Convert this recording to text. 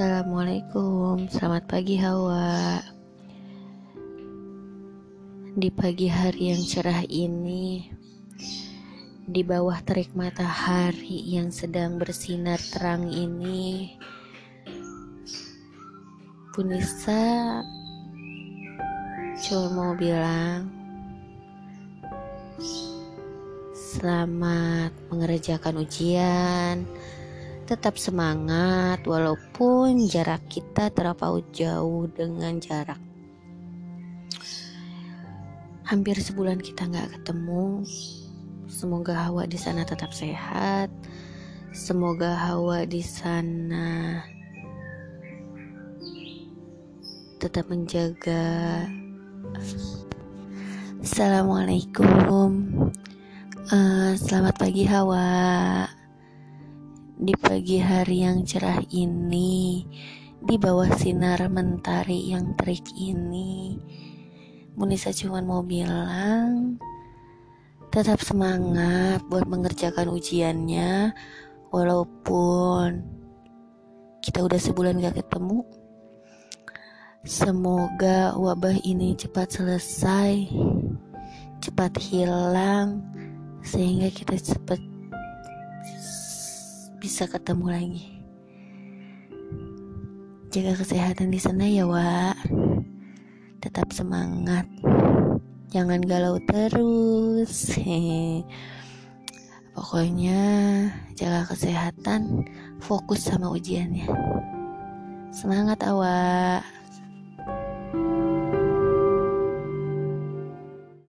Assalamualaikum, selamat pagi Hawa. Di pagi hari yang cerah ini, di bawah terik matahari yang sedang bersinar terang ini, Punisa cuma mau bilang selamat mengerjakan ujian tetap semangat walaupun jarak kita terlampau jauh dengan jarak. Hampir sebulan kita nggak ketemu. Semoga hawa di sana tetap sehat. Semoga hawa di sana tetap menjaga. Assalamualaikum. Uh, Selamat pagi Hawa di pagi hari yang cerah ini, di bawah sinar mentari yang terik ini, Munisa cuma mau bilang, tetap semangat buat mengerjakan ujiannya, walaupun kita udah sebulan gak ketemu. Semoga wabah ini cepat selesai, cepat hilang, sehingga kita cepat bisa ketemu lagi. Jaga kesehatan di sana ya, Wak. Tetap semangat. Jangan galau terus. Pokoknya jaga kesehatan, fokus sama ujiannya. Semangat awak.